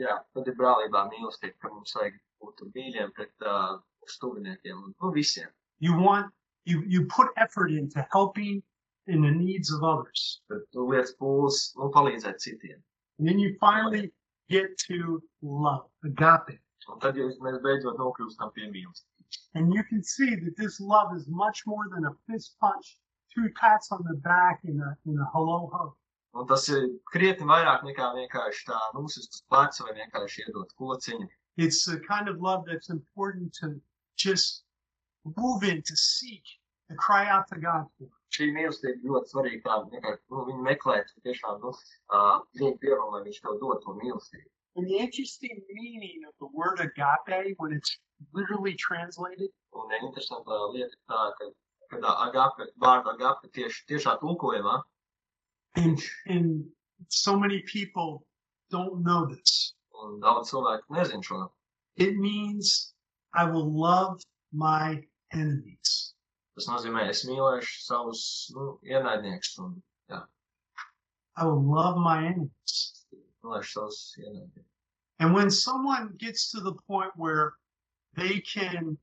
jā, tad ir brālībā mīlestība, ka mums vajag būt mīļiem pret uh, stuviniekiem un nu. You want you you put effort into helping in the needs of others. Lietas pūles, nu, palīdzēt citiem. And then you finally get to love, agape. Tad jūs, mēs beidzot nokļūstam pie mīlestības. And you can see that this love is much more than a fist punch, two pats on the back, and a, and a hello hug. Un tas ir krietni vairāk nekā vienkārši tā uz pleca vai vienkārši iedot kociņu. It's the kind of love that's important to just move in, to seek, to cry out to God for. Šī mīlestība ļoti svarīga, tā vienkārši, nu, viņu meklēt, tiešām, nu, uh, lūgt Dievam, lai viņš tev dod to mīlestību. And the interesting meaning of the word agape, when it's literally translated, Un lieta tā, ka, agape, vārdu agape tieši, tiešā tulkojumā, and, and so many people don't know this. un daudz cilvēku nezin šo, It means I will love my enemies. tas nozīmē, es mīlēšu savus, nu, ienaidniekus un, I will love my enemies. mīlēšu savus ienaidniekus. And when someone gets to the point where they can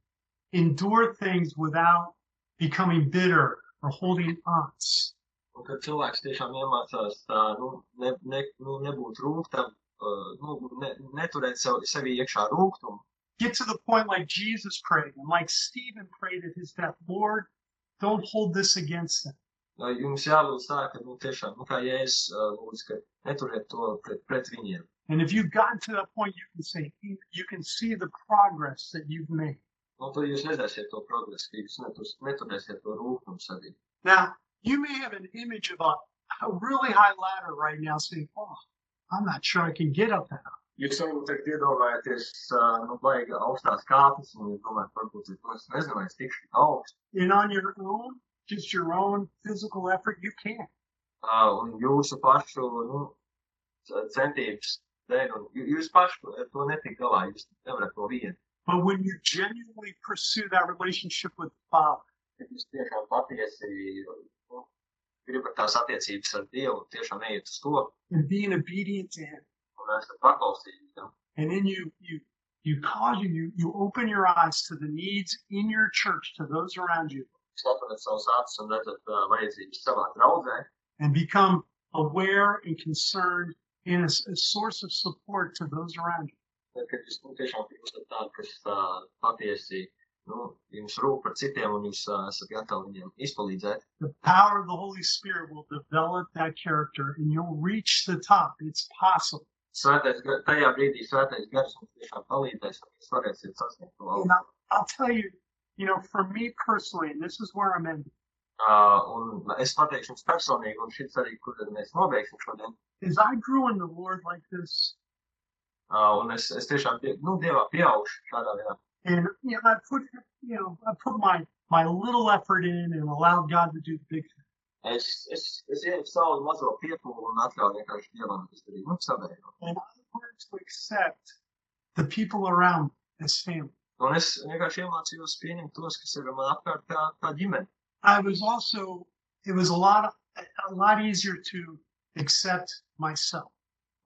endure things without becoming bitter or holding ons, Un kad cilvēks tiešām iemācās tā, nu, ne, ne, nu nebūt rūgtam, uh, nu, ne, neturēt sev, sevi iekšā rūgtumu, get to the point like Jesus prayed and like Stephen prayed at his death, Lord, don't hold this against them. lai jums jālūdz tā, ka, nu, tiešām, nu, kā Jēzus uh, lūdz, ka neturiet to pret, pret viņiem. And if you've gotten to that point, you can say, you can see the progress that you've made. Nu, tad jūs redzēsiet to progresu, ka jūs netus, neturēsiet to rūgtumu sevī. Now, you may have an image of a, a really high ladder right now saying, oh, I'm not sure I can get up that high. Jūs varbūt tagad iedomājaties, uh, nu, baigi augstās kāpnes, un jūs domājat, varbūt, nu, es nezinu, es tikšu tik augstu. And on your own, just your own physical effort, you can. Uh, un jūsu pašu, nu, centības dēļ, un jū- jūs paši ar to netik galā, jūs nevarat to vienu. But when you genuinely pursue that relationship with the Father, and being obedient to Him, and then you you you cause you you, you open your eyes to the needs in your church to those around you. And become aware and concerned and a source of support to those around you kad jūs tiešām kļūstat tādi, kas uh, patiesi, nu, jums rūp par citiem un jūs uh, esat gatavi viņiem izpalīdzēt, the power of the holy spirit will develop that character and you'll reach the top it's possible Svētais, tajā brīdī svētais gars mums tiešām palīdzēs, un jūs varēsiet sasniegt to augstu. I'll, I'll tell you you know for me personally and this is where i'm ending Uh, un es pateikšu jums personīgi, un šis arī, kur mēs nobeigsim šodien. as i grew in the lord like this Uh, un es, es tiešām, die- nu, Dievā pieaugšu šādā veidā. and you know i put you know i put my my little effort in and allowed god to do the big thing Es, es, es ieju savu mazo piepūli un atļauju vienkārši Dievam izdarīt, nu, savējo. and i learned to accept the people around me as family Un es vienkārši iemācījos pieņemt tos, kas ir man apkārt kā, kā ģimene. i was also it was a lot a lot easier to accept myself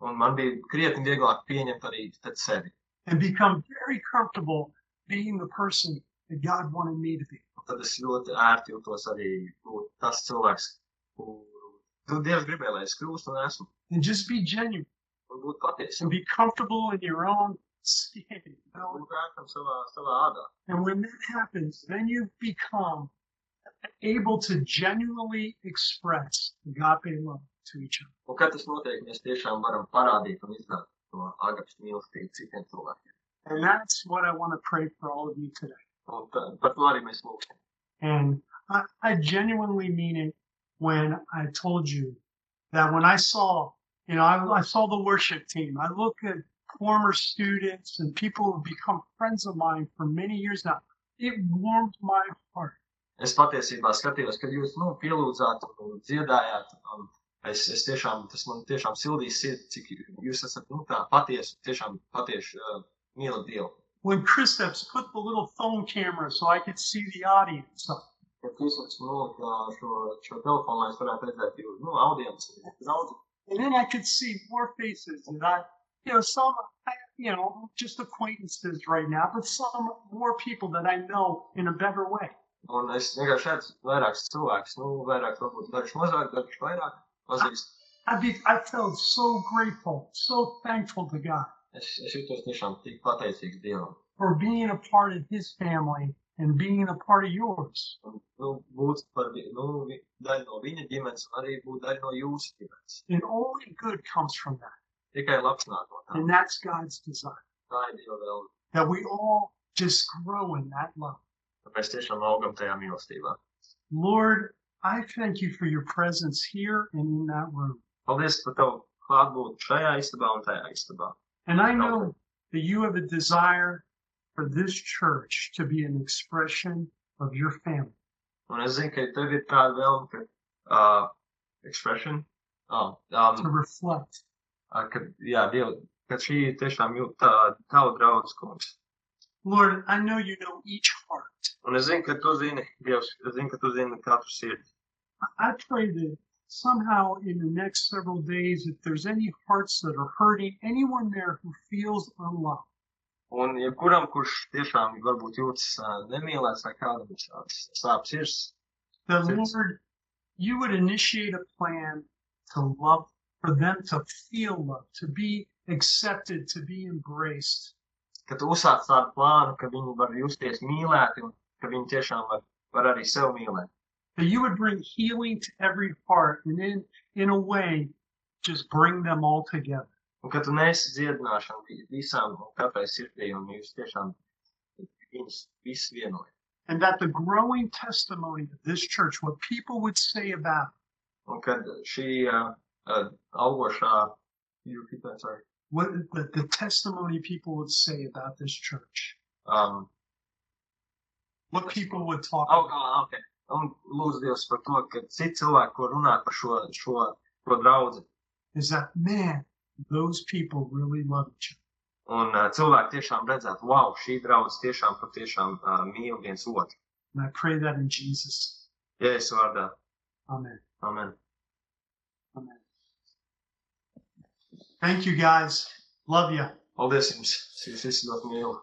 Un man bija krietni vieglāk pieņemt arī sevi. and become very comfortable being the person that God wanted me to be. Un tad es ļoti ērti jūtos arī būt tas cilvēks, kuru Dievs gribēja, lai es kļūstu un esmu. And just be genuine Un būt patiesi. and be comfortable in your own skin. You know? Savā, savā ādā. And when that happens, then you become able to genuinely express agape love to each other. Un kad tas notiek, mēs tiešām varam parādīt un izrādīt to agapas mīlestību citiem cilvēkiem. And that's what I want to pray for all of you today. Un par to arī mēs lūgsim. And I, I genuinely mean it when I told you that when I saw, you know, I, I saw the worship team, I look at former students and people who've become friends of mine for many years now. It warmed my heart. Es patiesībā skatījos, kad jūs nu, pielūdzāt un dziedājāt. Un es, es tiešām, tas man tiešām sildīja sirdi, cik jūs esat nu, tā patiesi, tiešām patieši uh, mīlat Dievu. when Kristaps put the little phone camera so I could see the audience. Kad Kristaps nolika šo, šo telefonu, lai es varētu redzēt jūsu, nu, audienci, draudzi. And then I could see more faces and I, you know, some, I, you know, just acquaintances right now, but some more people that I know in a better way. Un es vienkārši redzu vairākus cilvēkus, nu, vairāk varbūt dažs mazāk, dažs vairāk pazīst. I be, I felt so grateful, so thankful to God Es, es jūtos tiešām tik pateicīgs Dievam. for being a part of His family and being a part of yours. Un, nu, būt par, vi- nu, vi- daļu no viņa ģimenes un arī no jūsu ģimenes. And only good comes from that. Tikai labs nāk no. And that's God's design. Tā ir Dieva vēlme. That we all just grow in that love. Ka mēs tiešām augam tajā mīlestībā. Lord, I thank you for your presence here and in that room. Paldies par tavu klātbūtni šajā istabā un tajā istabā. And I know that you have a desire for this church to be an expression of your family. Un es zinu, ka tev ir tāda vēlme, ka, uh, expression, oh, to um, reflect. uh, ka, jā, Dieva, ka šī tiešām jū, tā, tavu draudz, kungs. Lord, I know you know each heart. Un es zinu, ka tu zini, Dievs, es zinu, ka tu zini katru sirdi. I pray that somehow in the next several days, if there's any hearts that are hurting, anyone there who feels unloved, Un jebkuram, kurš tiešām varbūt jūtas uh, nemīlēts vai kādam ir šāds sāp sirds, that Yes. Lord, you would initiate a plan to love, for them to feel love, to be accepted, to be embraced. ka tu uzsāc tādu plānu, ka viņi var justies mīlēti un ka viņi tiešām var, var arī sev mīlēt. That you would bring healing to every heart and in, in a way, just bring them all together. Un ka tu nesi dziedināšanu vi- visām un katrai sirdī un jūs tiešām viņus visus vienojat. And that the growing testimony of this church, what people would say about it, Un kad šī uh, uh, augošā, you repeat that, sorry, what the, the testimony people would say about this church, um, what people would talk oh, about. oh, okay. Un lūdzu Dievs par to, ka citi cilvēki, ko runāt par šo, šo, šo draudzi, is that man, those people really love each other. un uh, cilvēki tiešām redzētu, wow, šī draudz tiešām patiešām uh, mīl viens otru. And I pray that in Jesus. Jēzus vārdā. Amen. Amen. Amen. Thank you guys. Love you. Paldies jums. Es jūs visus ļoti mīlu.